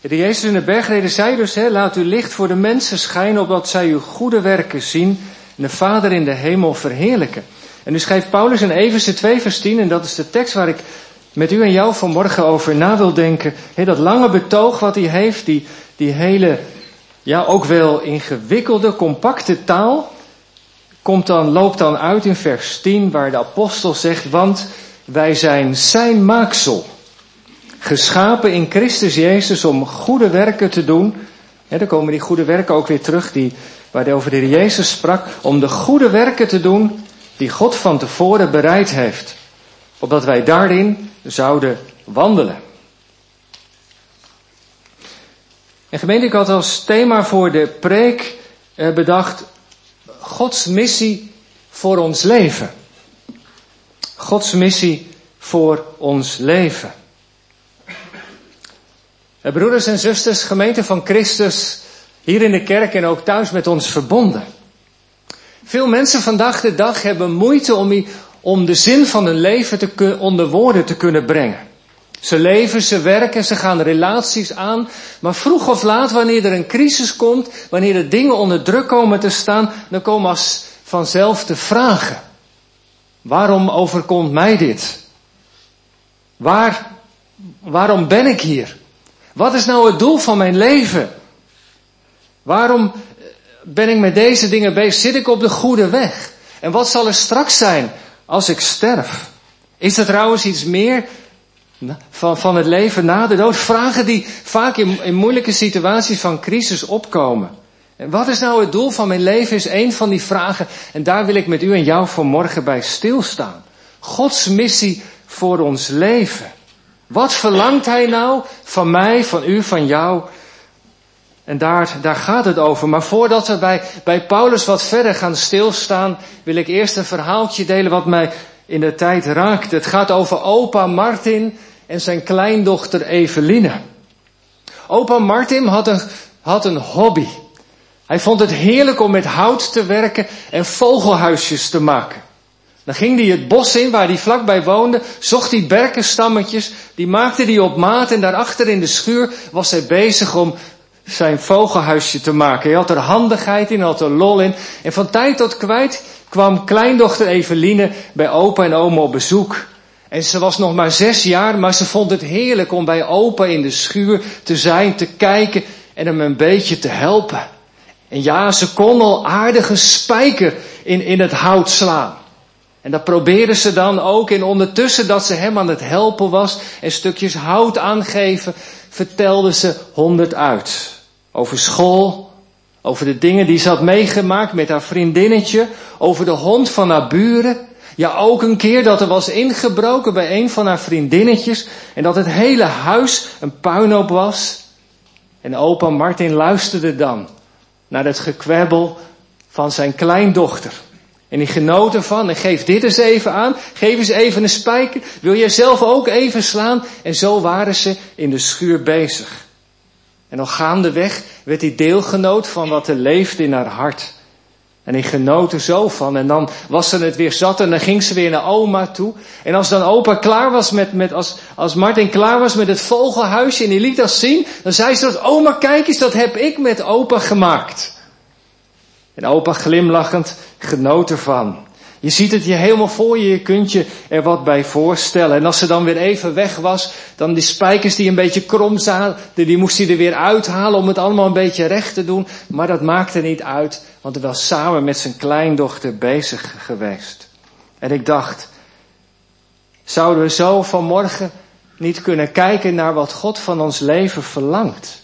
De Jezus in de bergreden zei dus, hè, laat uw licht voor de mensen schijnen, opdat zij uw goede werken zien en de Vader in de hemel verheerlijken. En nu schrijft Paulus in Efeze 2 vers 10, en dat is de tekst waar ik met u en jou vanmorgen over na wil denken. Hè, dat lange betoog wat hij heeft, die, die hele, ja ook wel ingewikkelde, compacte taal, komt dan, loopt dan uit in vers 10, waar de apostel zegt, want wij zijn zijn maaksel. Geschapen in Christus Jezus om goede werken te doen. Ja, dan komen die goede werken ook weer terug, die, waar hij over de Jezus sprak. Om de goede werken te doen die God van tevoren bereid heeft. Opdat wij daarin zouden wandelen. En gemeente, ik had als thema voor de preek eh, bedacht Gods missie voor ons leven. Gods missie voor ons leven. Eh, broeders en zusters, gemeente van Christus, hier in de kerk en ook thuis met ons verbonden. Veel mensen vandaag de dag hebben moeite om, de zin van hun leven te, onder woorden te kunnen brengen. Ze leven, ze werken, ze gaan relaties aan, maar vroeg of laat, wanneer er een crisis komt, wanneer er dingen onder druk komen te staan, dan komen als vanzelf de vragen. Waarom overkomt mij dit? Waar, waarom ben ik hier? Wat is nou het doel van mijn leven? Waarom eh, ben ik met deze dingen bezig? Zit ik op de goede weg? En wat zal er straks zijn als ik sterf? Is er trouwens iets meer van, van het leven na de dood? Vragen die vaak in, in moeilijke situaties van crisis opkomen. En wat is nou het doel van mijn leven is een van die vragen. En daar wil ik met u en jou vanmorgen bij stilstaan. Gods missie voor ons leven. Wat verlangt hij nou van mij, van u, van jou? En daar, daar gaat het over. Maar voordat we bij, bij Paulus wat verder gaan stilstaan, wil ik eerst een verhaaltje delen wat mij in de tijd raakt. Het gaat over opa Martin en zijn kleindochter Eveline. Opa Martin had een, had een hobby. Hij vond het heerlijk om met hout te werken en vogelhuisjes te maken. Dan ging hij het bos in waar hij vlakbij woonde, zocht hij berkenstammetjes, die maakte hij op maat en daarachter in de schuur was hij bezig om zijn vogelhuisje te maken. Hij had er handigheid in, had er lol in. En van tijd tot kwijt kwam kleindochter Eveline bij opa en oma op bezoek. En ze was nog maar zes jaar, maar ze vond het heerlijk om bij opa in de schuur te zijn, te kijken en hem een beetje te helpen. En ja, ze kon al aardige spijker in, in het hout slaan. En dat probeerde ze dan ook. En ondertussen dat ze hem aan het helpen was en stukjes hout aangeven, vertelde ze honderd uit. Over school, over de dingen die ze had meegemaakt met haar vriendinnetje, over de hond van haar buren. Ja, ook een keer dat er was ingebroken bij een van haar vriendinnetjes en dat het hele huis een puinhoop was. En opa Martin luisterde dan naar het gekwebbel van zijn kleindochter. En die genoot ervan en geef dit eens even aan. Geef eens even een spijker. Wil jij zelf ook even slaan? En zo waren ze in de schuur bezig. En al gaandeweg werd hij deelgenoot van wat er leefde in haar hart. En hij genoot er zo van. En dan was ze het weer zat en dan ging ze weer naar oma toe. En als dan opa klaar was met, met als, als Martin klaar was met het vogelhuisje en hij liet dat zien, dan zei ze dat, oma kijk eens, dat heb ik met opa gemaakt. En opa glimlachend genoot ervan. Je ziet het je helemaal voor je, je kunt je er wat bij voorstellen. En als ze dan weer even weg was, dan die spijkers die een beetje krom zaten, die moest hij er weer uithalen om het allemaal een beetje recht te doen. Maar dat maakte niet uit, want hij was samen met zijn kleindochter bezig geweest. En ik dacht, zouden we zo vanmorgen niet kunnen kijken naar wat God van ons leven verlangt?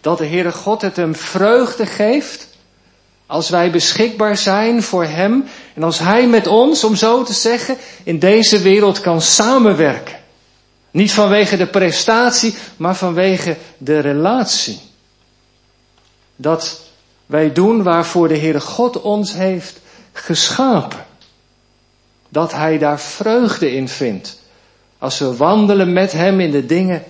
Dat de Heere God het hem vreugde geeft als wij beschikbaar zijn voor Hem en als Hij met ons, om zo te zeggen, in deze wereld kan samenwerken. Niet vanwege de prestatie, maar vanwege de relatie. Dat wij doen waarvoor de Heere God ons heeft geschapen. Dat Hij daar vreugde in vindt. Als we wandelen met Hem in de dingen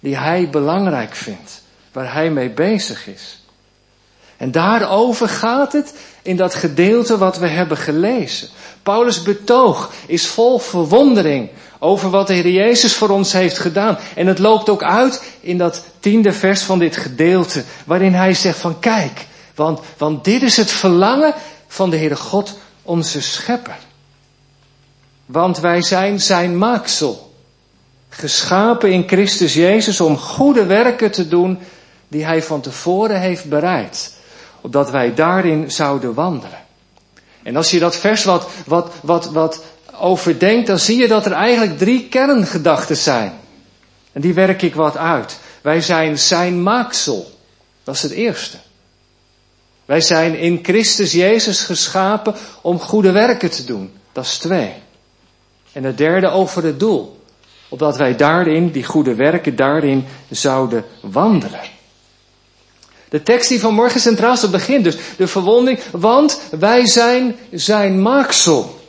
die Hij belangrijk vindt. Waar Hij mee bezig is. En daarover gaat het in dat gedeelte wat we hebben gelezen. Paulus' betoog is vol verwondering over wat de Heer Jezus voor ons heeft gedaan. En het loopt ook uit in dat tiende vers van dit gedeelte, waarin hij zegt van kijk, want, want dit is het verlangen van de Heere God, onze schepper. Want wij zijn zijn maaksel. Geschapen in Christus Jezus om goede werken te doen die hij van tevoren heeft bereid. Opdat wij daarin zouden wandelen. En als je dat vers wat, wat, wat, wat overdenkt, dan zie je dat er eigenlijk drie kerngedachten zijn. En die werk ik wat uit. Wij zijn zijn maaksel. Dat is het eerste. Wij zijn in Christus Jezus geschapen om goede werken te doen. Dat is twee. En het derde over het doel. Opdat wij daarin, die goede werken, daarin zouden wandelen. De tekst die vanmorgen centraal staat begint dus. De verwonding, want wij zijn zijn maaksel.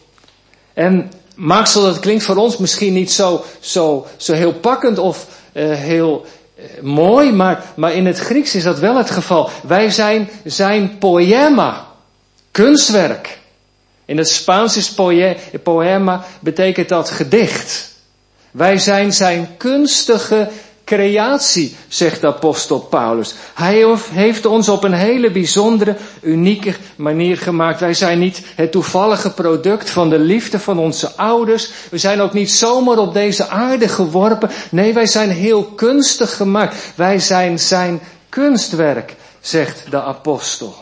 En maaksel, dat klinkt voor ons misschien niet zo, zo, zo heel pakkend of uh, heel uh, mooi, maar, maar in het Grieks is dat wel het geval. Wij zijn zijn poema, kunstwerk. In het Spaans is poema, betekent dat gedicht. Wij zijn zijn kunstige creatie, zegt de apostel Paulus. Hij heeft ons op een hele bijzondere, unieke manier gemaakt. Wij zijn niet het toevallige product van de liefde van onze ouders. We zijn ook niet zomaar op deze aarde geworpen. Nee, wij zijn heel kunstig gemaakt. Wij zijn zijn kunstwerk, zegt de apostel.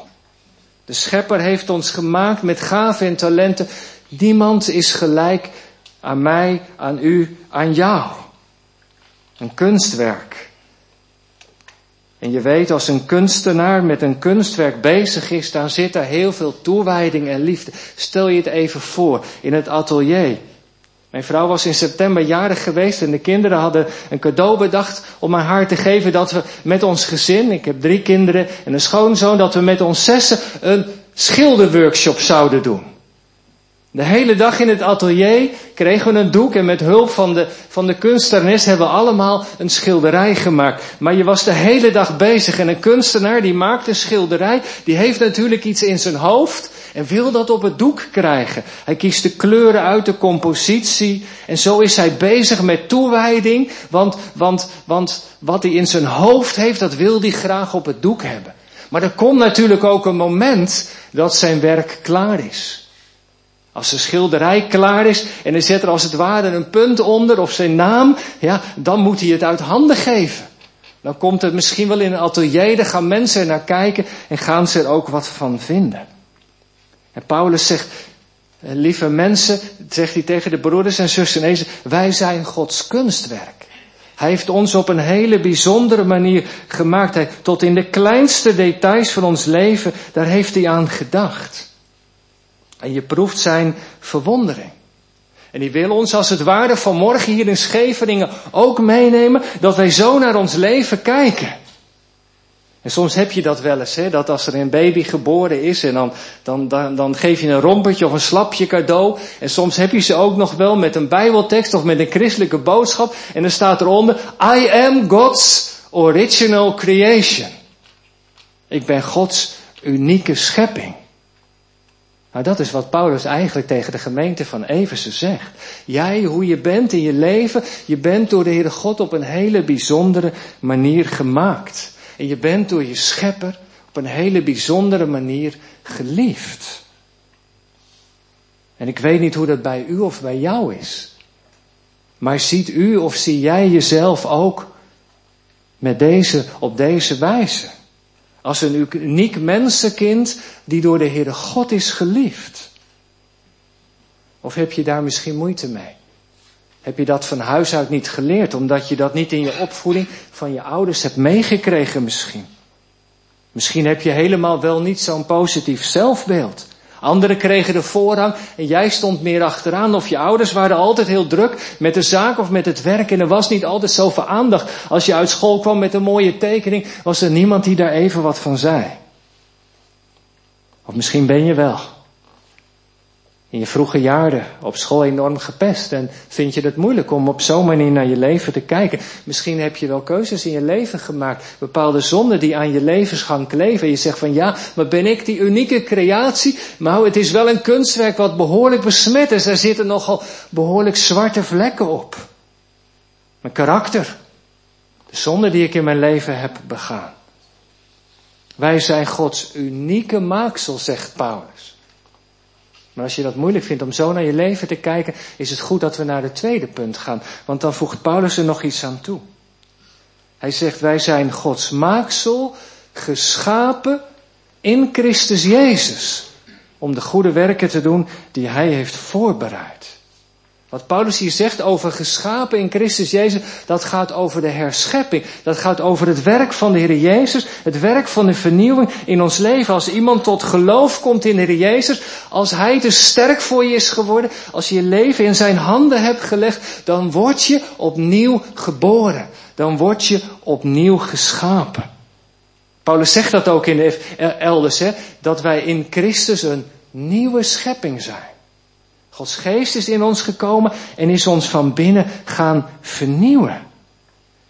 De schepper heeft ons gemaakt met gaven en talenten. Niemand is gelijk aan mij, aan u, aan jou. Een kunstwerk. En je weet, als een kunstenaar met een kunstwerk bezig is, dan zit daar heel veel toewijding en liefde. Stel je het even voor, in het atelier. Mijn vrouw was in september jarig geweest en de kinderen hadden een cadeau bedacht om aan haar te geven dat we met ons gezin, ik heb drie kinderen en een schoonzoon, dat we met ons zessen een schilderworkshop zouden doen. De hele dag in het atelier kregen we een doek en met hulp van de, van de kunstenares hebben we allemaal een schilderij gemaakt. Maar je was de hele dag bezig en een kunstenaar die maakt een schilderij, die heeft natuurlijk iets in zijn hoofd en wil dat op het doek krijgen. Hij kiest de kleuren uit de compositie en zo is hij bezig met toewijding, want, want, want wat hij in zijn hoofd heeft, dat wil hij graag op het doek hebben. Maar er komt natuurlijk ook een moment dat zijn werk klaar is. Als de schilderij klaar is en er zit er als het ware een punt onder of zijn naam, ja, dan moet hij het uit handen geven. Dan komt het misschien wel in een atelier, dan gaan mensen er naar kijken en gaan ze er ook wat van vinden. En Paulus zegt, eh, lieve mensen, zegt hij tegen de broeders en zussen in wij zijn Gods kunstwerk. Hij heeft ons op een hele bijzondere manier gemaakt. Hij, tot in de kleinste details van ons leven, daar heeft hij aan gedacht. En je proeft zijn verwondering. En die wil ons als het ware vanmorgen hier in Scheveningen ook meenemen dat wij zo naar ons leven kijken. En soms heb je dat wel eens, hè, dat als er een baby geboren is en dan, dan, dan, dan geef je een rompertje of een slapje cadeau. En soms heb je ze ook nog wel met een bijbeltekst of met een christelijke boodschap. En dan staat eronder, I am God's original creation. Ik ben Gods unieke schepping. Nou, dat is wat Paulus eigenlijk tegen de gemeente van Efeze zegt. Jij, hoe je bent in je leven, je bent door de Heere God op een hele bijzondere manier gemaakt. En je bent door je schepper op een hele bijzondere manier geliefd. En ik weet niet hoe dat bij u of bij jou is. Maar ziet u of zie jij jezelf ook met deze, op deze wijze? Als een uniek mensenkind die door de Heere God is geliefd. Of heb je daar misschien moeite mee? Heb je dat van huis uit niet geleerd, omdat je dat niet in je opvoeding van je ouders hebt meegekregen misschien? Misschien heb je helemaal wel niet zo'n positief zelfbeeld. Anderen kregen de voorrang en jij stond meer achteraan. Of je ouders waren altijd heel druk met de zaak of met het werk en er was niet altijd zoveel aandacht. Als je uit school kwam met een mooie tekening, was er niemand die daar even wat van zei. Of misschien ben je wel. In je vroege jaren op school enorm gepest en vind je het moeilijk om op zo'n manier naar je leven te kijken. Misschien heb je wel keuzes in je leven gemaakt, bepaalde zonden die aan je levensgang kleven. En je zegt van ja, maar ben ik die unieke creatie? Maar het is wel een kunstwerk wat behoorlijk besmet is. Er zitten nogal behoorlijk zwarte vlekken op. Mijn karakter, de zonde die ik in mijn leven heb begaan. Wij zijn Gods unieke maaksel, zegt Paulus. Maar als je dat moeilijk vindt om zo naar je leven te kijken, is het goed dat we naar het tweede punt gaan. Want dan voegt Paulus er nog iets aan toe. Hij zegt, wij zijn Gods maaksel, geschapen in Christus Jezus. Om de goede werken te doen die Hij heeft voorbereid. Wat Paulus hier zegt over geschapen in Christus Jezus, dat gaat over de herschepping. Dat gaat over het werk van de Heer Jezus, het werk van de vernieuwing in ons leven. Als iemand tot geloof komt in de Heer Jezus, als Hij te sterk voor je is geworden, als je je leven in Zijn handen hebt gelegd, dan word je opnieuw geboren. Dan word je opnieuw geschapen. Paulus zegt dat ook in de elders, hè, dat wij in Christus een nieuwe schepping zijn. Gods geest is in ons gekomen en is ons van binnen gaan vernieuwen.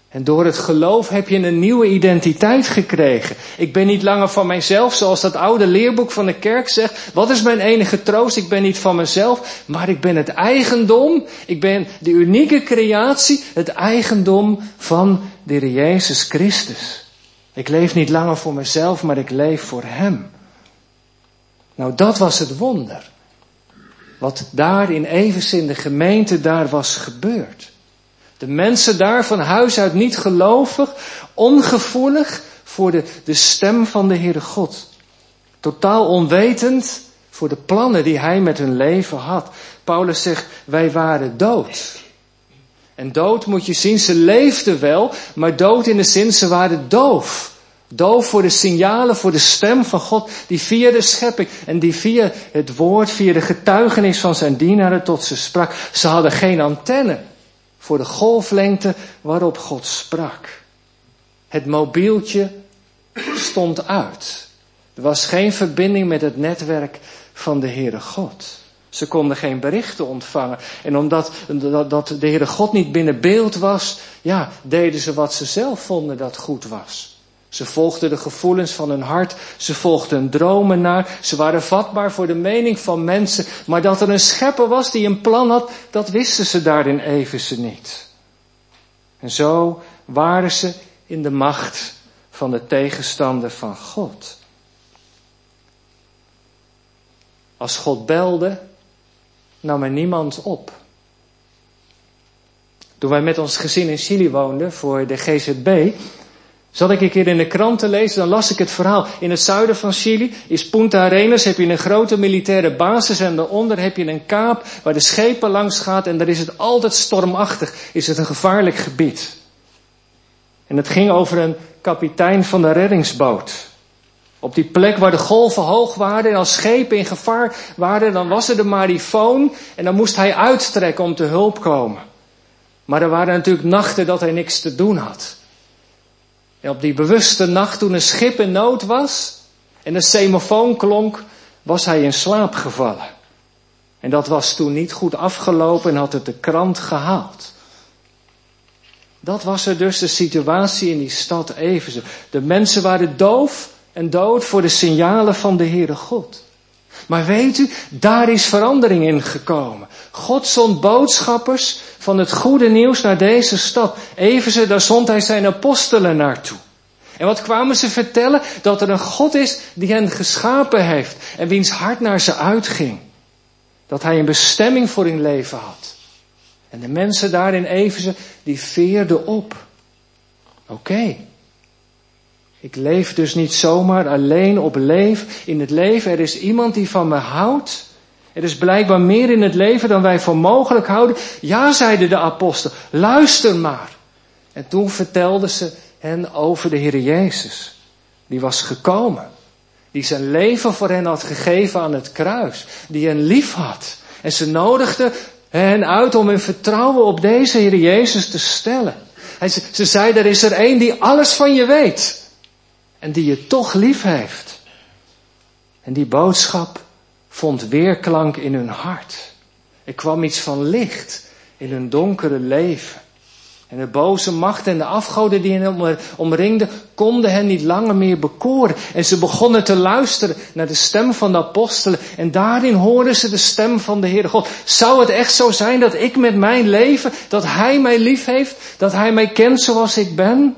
En door het geloof heb je een nieuwe identiteit gekregen. Ik ben niet langer van mijzelf, zoals dat oude leerboek van de kerk zegt. Wat is mijn enige troost? Ik ben niet van mezelf, maar ik ben het eigendom. Ik ben de unieke creatie, het eigendom van de Heer Jezus Christus. Ik leef niet langer voor mezelf, maar ik leef voor Hem. Nou, dat was het wonder wat daar in Evers in de gemeente daar was gebeurd. De mensen daar van huis uit niet gelovig, ongevoelig voor de, de stem van de Heere God. Totaal onwetend voor de plannen die hij met hun leven had. Paulus zegt, wij waren dood. En dood moet je zien, ze leefden wel, maar dood in de zin, ze waren doof. Doof voor de signalen, voor de stem van God, die via de schepping en die via het woord, via de getuigenis van zijn dienaren tot ze sprak. Ze hadden geen antenne voor de golflengte waarop God sprak. Het mobieltje stond uit. Er was geen verbinding met het netwerk van de Heere God. Ze konden geen berichten ontvangen. En omdat dat, de Heere God niet binnen beeld was, ja, deden ze wat ze zelf vonden dat goed was. Ze volgden de gevoelens van hun hart, ze volgden dromen naar, ze waren vatbaar voor de mening van mensen, maar dat er een schepper was die een plan had, dat wisten ze daarin even niet. En zo waren ze in de macht van de tegenstander van God. Als God belde, nam er niemand op. Toen wij met ons gezin in Chili woonden voor de GZB, Zat ik een keer in de krant te lezen, dan las ik het verhaal. In het zuiden van Chili is Punta Arenas, heb je een grote militaire basis en daaronder heb je een kaap waar de schepen langs gaat en daar is het altijd stormachtig, is het een gevaarlijk gebied. En het ging over een kapitein van de reddingsboot. Op die plek waar de golven hoog waren en als schepen in gevaar waren, dan was er de marifoon en dan moest hij uittrekken om te hulp komen. Maar er waren natuurlijk nachten dat hij niks te doen had. En op die bewuste nacht toen een schip in nood was en een semafoon klonk, was hij in slaap gevallen. En dat was toen niet goed afgelopen en had het de krant gehaald. Dat was er dus de situatie in die stad Evenze. De mensen waren doof en dood voor de signalen van de Heere God. Maar weet u, daar is verandering in gekomen. God zond boodschappers van het goede nieuws naar deze stad. Evenze, daar zond hij zijn apostelen naartoe. En wat kwamen ze vertellen? Dat er een God is die hen geschapen heeft en wiens hart naar ze uitging. Dat hij een bestemming voor hun leven had. En de mensen daar in Evenze, die veerden op. Oké. Ik leef dus niet zomaar alleen op leef. In het leven, er is iemand die van me houdt. Er is blijkbaar meer in het leven dan wij voor mogelijk houden. Ja, zeiden de apostel, luister maar. En toen vertelden ze hen over de Heer Jezus. Die was gekomen. Die zijn leven voor hen had gegeven aan het kruis. Die hen lief had. En ze nodigden hen uit om hun vertrouwen op deze Heer Jezus te stellen. En ze, ze zei, er is er één die alles van je weet. En die je toch lief heeft. En die boodschap vond weerklank in hun hart. Er kwam iets van licht in hun donkere leven. En de boze machten en de afgoden die hen omringden, konden hen niet langer meer bekoren. En ze begonnen te luisteren naar de stem van de apostelen. En daarin hoorden ze de stem van de Heere God. Zou het echt zo zijn dat ik met mijn leven, dat Hij mij lief heeft, dat Hij mij kent zoals ik ben?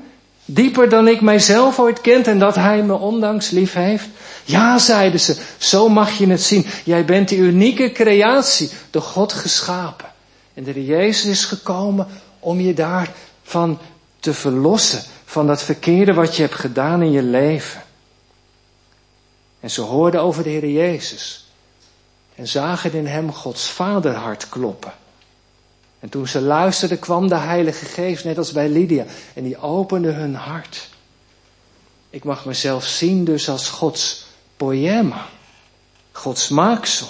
Dieper dan ik mijzelf ooit kent en dat Hij me ondanks lief heeft? Ja, zeiden ze, zo mag je het zien. Jij bent die unieke creatie, door God geschapen. En de Jezus is gekomen om je daarvan te verlossen. Van dat verkeerde wat je hebt gedaan in je leven. En ze hoorden over de Heer Jezus. En zagen in hem Gods vaderhart kloppen. En toen ze luisterden kwam de Heilige Geest, net als bij Lydia. En die opende hun hart. Ik mag mezelf zien dus als Gods poema. Gods maaksel.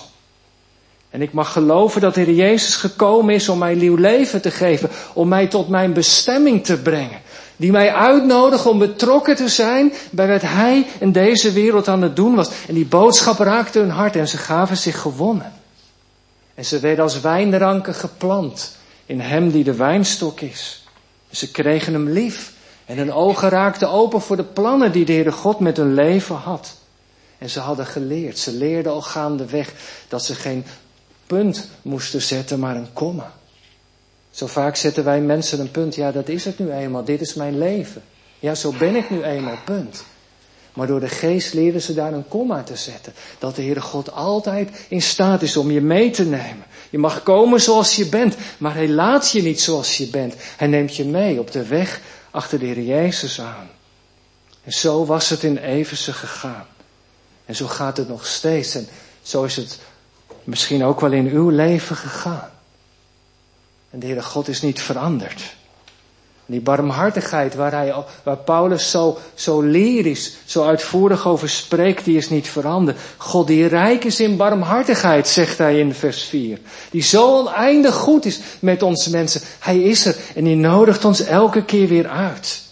En ik mag geloven dat de Heer Jezus gekomen is om mij nieuw leven te geven, om mij tot mijn bestemming te brengen. Die mij uitnodigt om betrokken te zijn bij wat Hij in deze wereld aan het doen was. En die boodschap raakte hun hart en ze gaven zich gewonnen. En ze werden als wijnranken geplant in Hem die de wijnstok is. Ze kregen Hem lief en hun ogen raakten open voor de plannen die de Heere God met hun leven had. En ze hadden geleerd, ze leerden al gaandeweg dat ze geen punt moesten zetten, maar een komma. Zo vaak zetten wij mensen een punt, ja dat is het nu eenmaal, dit is mijn leven. Ja, zo ben ik nu eenmaal, punt. Maar door de geest leerden ze daar een komma te zetten. Dat de Heere God altijd in staat is om je mee te nemen. Je mag komen zoals je bent, maar hij laat je niet zoals je bent. Hij neemt je mee op de weg achter de Heer Jezus aan. En zo was het in Eversen gegaan. En zo gaat het nog steeds. En zo is het misschien ook wel in uw leven gegaan. En de Heere God is niet veranderd. Die barmhartigheid waar, hij, waar Paulus zo, zo lyrisch, zo uitvoerig over spreekt, die is niet veranderd. God die rijk is in barmhartigheid, zegt hij in vers 4. Die zo oneindig goed is met ons mensen. Hij is er en die nodigt ons elke keer weer uit.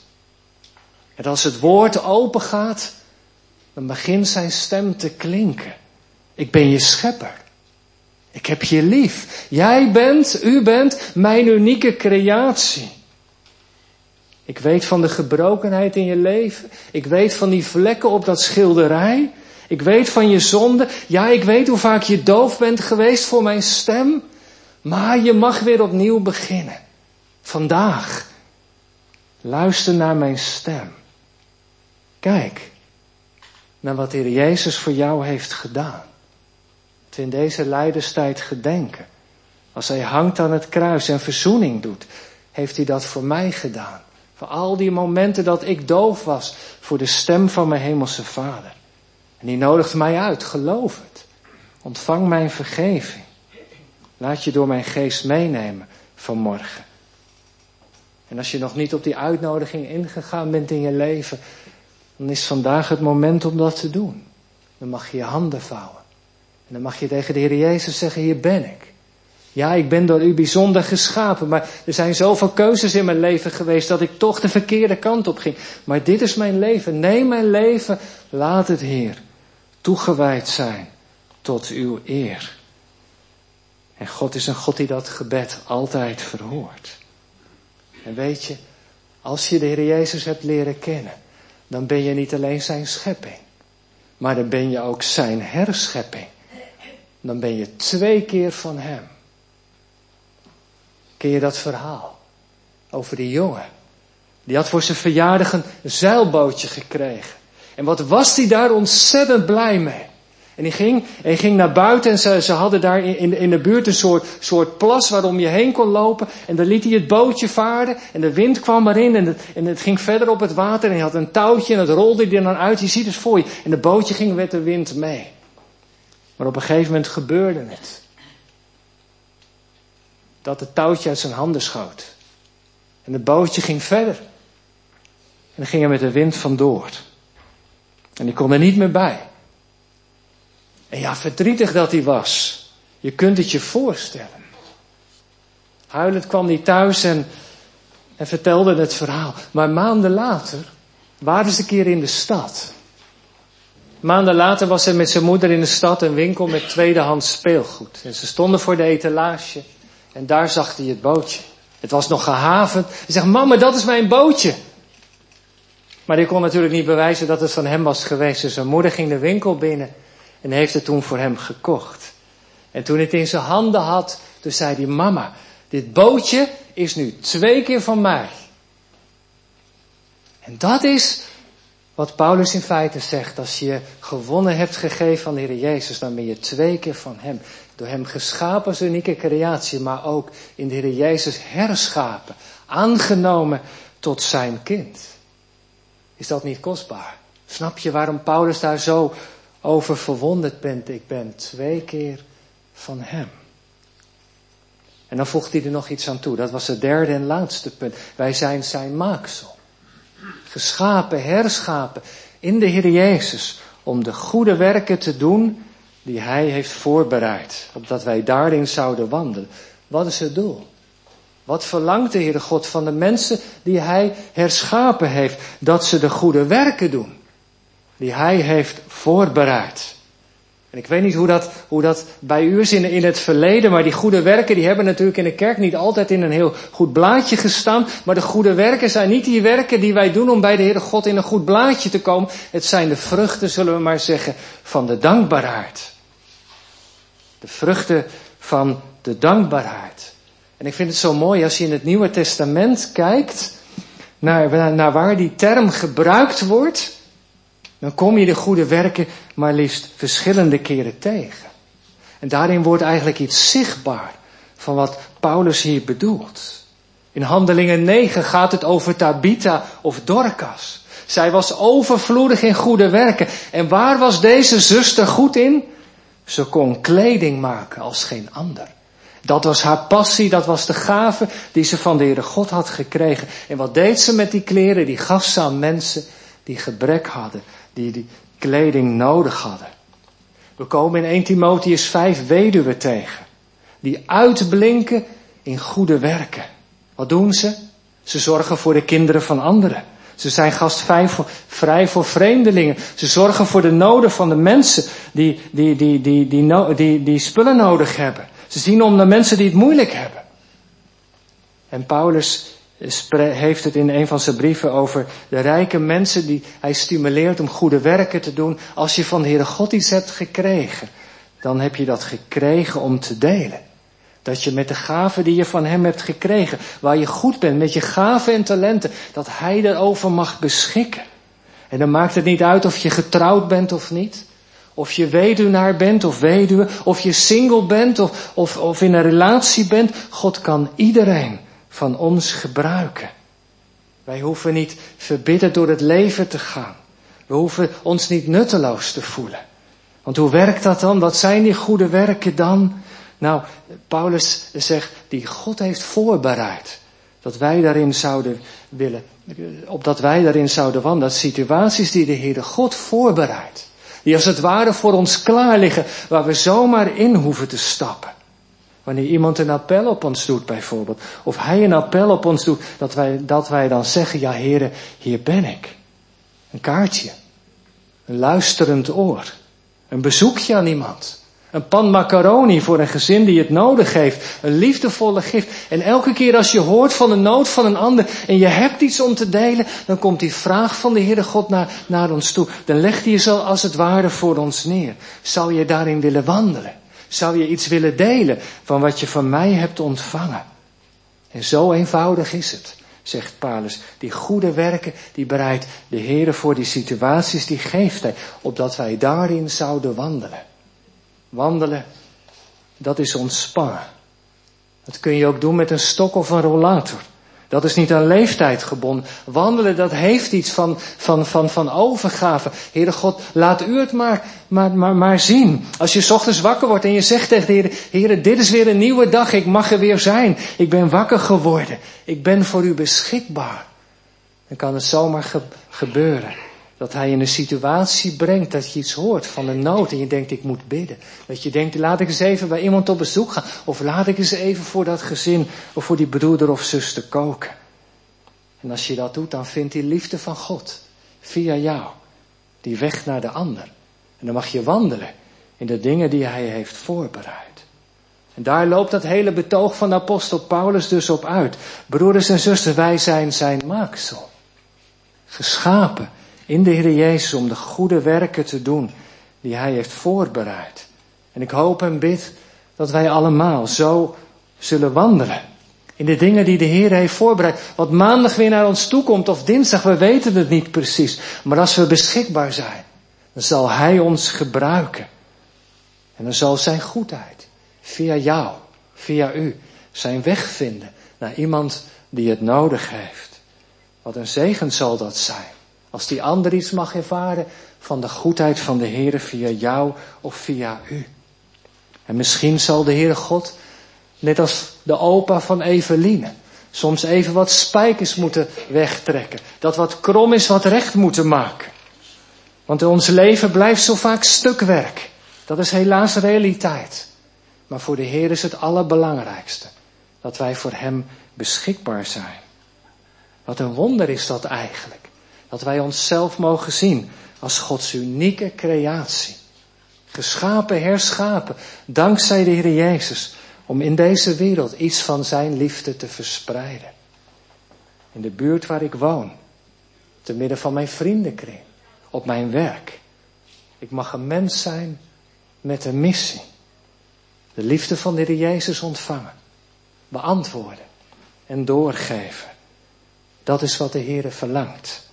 En als het woord open gaat, dan begint zijn stem te klinken. Ik ben je schepper. Ik heb je lief. Jij bent, u bent mijn unieke creatie. Ik weet van de gebrokenheid in je leven. Ik weet van die vlekken op dat schilderij. Ik weet van je zonde. Ja, ik weet hoe vaak je doof bent geweest voor mijn stem. Maar je mag weer opnieuw beginnen. Vandaag. Luister naar mijn stem. Kijk naar wat de Heer Jezus voor jou heeft gedaan in deze lijdenstijd gedenken. Als hij hangt aan het kruis en verzoening doet, heeft hij dat voor mij gedaan. Voor al die momenten dat ik doof was voor de stem van mijn hemelse vader. En die nodigt mij uit, geloof het. Ontvang mijn vergeving. Laat je door mijn geest meenemen vanmorgen. En als je nog niet op die uitnodiging ingegaan bent in je leven, dan is vandaag het moment om dat te doen. Dan mag je je handen vouwen. En dan mag je tegen de Heer Jezus zeggen, hier ben ik. Ja, ik ben door u bijzonder geschapen, maar er zijn zoveel keuzes in mijn leven geweest dat ik toch de verkeerde kant op ging. Maar dit is mijn leven. Neem mijn leven. Laat het, Heer, toegewijd zijn tot uw eer. En God is een God die dat gebed altijd verhoort. En weet je, als je de Heer Jezus hebt leren kennen, dan ben je niet alleen zijn schepping, maar dan ben je ook zijn herschepping dan ben je twee keer van Hem. Ken je dat verhaal? Over die jongen. Die had voor zijn verjaardag een zeilbootje gekregen. En wat was hij daar ontzettend blij mee. En hij ging, hij ging naar buiten en ze, ze hadden daar in, in de buurt een soort, soort plas waarom je heen kon lopen. En dan liet hij het bootje varen en de wind kwam erin en het, en het ging verder op het water. En hij had een touwtje en het rolde er dan uit. Je ziet het voor je. En het bootje ging met de wind mee. Maar op een gegeven moment gebeurde het. Dat het touwtje uit zijn handen schoot. En het bootje ging verder. En ging er met de wind vandoor. En die kon er niet meer bij. En ja, verdrietig dat hij was. Je kunt het je voorstellen. Huilend kwam hij thuis en, en vertelde het verhaal. Maar maanden later waren ze een keer in de stad. Maanden later was hij met zijn moeder in de stad een winkel met tweedehands speelgoed. En ze stonden voor de etalage en daar zag hij het bootje. Het was nog gehavend. Hij zegt, mama, dat is mijn bootje. Maar hij kon natuurlijk niet bewijzen dat het van hem was geweest. Dus zijn moeder ging de winkel binnen en heeft het toen voor hem gekocht. En toen het in zijn handen had, toen zei hij, mama, dit bootje is nu twee keer van mij. En dat is wat Paulus in feite zegt. Als je gewonnen hebt gegeven van de Heer Jezus, dan ben je twee keer van Hem. Door Hem geschapen als unieke creatie, maar ook in de Heer Jezus herschapen. Aangenomen tot zijn kind. Is dat niet kostbaar? Snap je waarom Paulus daar zo over verwonderd bent? Ik ben twee keer van Hem. En dan voegt hij er nog iets aan toe. Dat was het derde en laatste punt. Wij zijn zijn maaksel. Geschapen, herschapen in de Heer Jezus. Om de goede werken te doen die Hij heeft voorbereid. Opdat wij daarin zouden wandelen. Wat is het doel? Wat verlangt de Heere God van de mensen die Hij herschapen heeft? Dat ze de goede werken doen. Die Hij heeft voorbereid. En ik weet niet hoe dat, hoe dat bij u is in, in het verleden, maar die goede werken die hebben natuurlijk in de kerk niet altijd in een heel goed blaadje gestaan. Maar de goede werken zijn niet die werken die wij doen om bij de Heere God in een goed blaadje te komen. Het zijn de vruchten, zullen we maar zeggen, van de dankbaarheid. De vruchten van de dankbaarheid. En ik vind het zo mooi als je in het Nieuwe Testament kijkt naar, naar waar die term gebruikt wordt. Dan kom je de goede werken maar liefst verschillende keren tegen. En daarin wordt eigenlijk iets zichtbaar van wat Paulus hier bedoelt. In Handelingen 9 gaat het over Tabitha of Dorcas. Zij was overvloedig in goede werken. En waar was deze zuster goed in? Ze kon kleding maken als geen ander. Dat was haar passie, dat was de gave die ze van de Heere God had gekregen. En wat deed ze met die kleren? Die gaf ze aan mensen die gebrek hadden, die die kleding nodig hadden. We komen in 1 Timotheus 5 weduwen tegen, die uitblinken in goede werken. Wat doen ze? Ze zorgen voor de kinderen van anderen. Ze zijn gastvrij voor, vrij voor vreemdelingen. Ze zorgen voor de noden van de mensen die, die, die, die, die, die, die spullen nodig hebben. Ze zien om de mensen die het moeilijk hebben. En Paulus heeft het in een van zijn brieven over de rijke mensen die hij stimuleert om goede werken te doen. Als je van de Heere God iets hebt gekregen, dan heb je dat gekregen om te delen. Dat je met de gaven die je van hem hebt gekregen, waar je goed bent, met je gaven en talenten, dat hij erover mag beschikken. En dan maakt het niet uit of je getrouwd bent of niet. Of je weduwnaar bent of weduwe, of je single bent of, of in een relatie bent. God kan iedereen van ons gebruiken. Wij hoeven niet verbitterd door het leven te gaan. We hoeven ons niet nutteloos te voelen. Want hoe werkt dat dan? Wat zijn die goede werken dan? Nou, Paulus zegt, die God heeft voorbereid. Dat wij daarin zouden willen, opdat wij daarin zouden wandelen. Dat situaties die de Heere God voorbereidt. Die als het ware voor ons klaar liggen, waar we zomaar in hoeven te stappen. Wanneer iemand een appel op ons doet bijvoorbeeld, of hij een appel op ons doet, dat wij, dat wij dan zeggen, ja heren, hier ben ik. Een kaartje, een luisterend oor, een bezoekje aan iemand. Een pan macaroni voor een gezin die het nodig heeft. Een liefdevolle gift. En elke keer als je hoort van de nood van een ander en je hebt iets om te delen, dan komt die vraag van de Heere God naar, naar ons toe. Dan legt hij zo als het ware voor ons neer. Zou je daarin willen wandelen? Zou je iets willen delen van wat je van mij hebt ontvangen? En zo eenvoudig is het, zegt Paulus. Die goede werken, die bereidt de Heere voor die situaties, die geeft hij, opdat wij daarin zouden wandelen. Wandelen, dat is ontspannen. Dat kun je ook doen met een stok of een rollator. Dat is niet aan leeftijd gebonden. Wandelen, dat heeft iets van, van, van, van overgave. Heere God, laat u het maar, maar, maar, maar zien. Als je ochtends wakker wordt en je zegt tegen de Heer, Heere, dit is weer een nieuwe dag. Ik mag er weer zijn. Ik ben wakker geworden. Ik ben voor u beschikbaar. Dan kan het zomaar ge gebeuren dat hij in een situatie brengt dat je iets hoort van een nood en je denkt ik moet bidden. Dat je denkt laat ik eens even bij iemand op bezoek gaan. Of laat ik eens even voor dat gezin of voor die broeder of zuster koken. En als je dat doet dan vindt die liefde van God via jou die weg naar de ander. En dan mag je wandelen in de dingen die hij heeft voorbereid. En daar loopt dat hele betoog van de apostel Paulus dus op uit. Broeders en zusters, wij zijn zijn maaksel. Geschapen in de Heer Jezus om de goede werken te doen die hij heeft voorbereid. En ik hoop en bid dat wij allemaal zo zullen wandelen. In de dingen die de Heer heeft voorbereid. Wat maandag weer naar ons toe komt of dinsdag, we weten het niet precies. Maar als we beschikbaar zijn, dan zal Hij ons gebruiken. En dan zal Zijn goedheid via jou, via u, zijn weg vinden naar iemand die het nodig heeft. Wat een zegen zal dat zijn. Als die ander iets mag ervaren van de goedheid van de Heer via jou of via u. En misschien zal de Heere God, net als de opa van Eveline, soms even wat spijkers moeten wegtrekken. Dat wat krom is, wat recht moeten maken. Want in ons leven blijft zo vaak stukwerk. Dat is helaas realiteit. Maar voor de Heer is het allerbelangrijkste dat wij voor Hem beschikbaar zijn. Wat een wonder is dat eigenlijk. Dat wij onszelf mogen zien als Gods unieke creatie. Geschapen, herschapen, dankzij de Heer Jezus, om in deze wereld iets van Zijn liefde te verspreiden. In de buurt waar ik woon, te midden van mijn vriendenkring, op mijn werk. Ik mag een mens zijn met een missie. De liefde van de Heer Jezus ontvangen, beantwoorden en doorgeven. Dat is wat de Heer verlangt.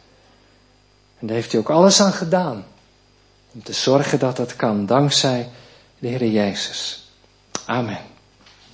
En daar heeft hij ook alles aan gedaan om te zorgen dat dat kan, dankzij de Heer Jezus. Amen.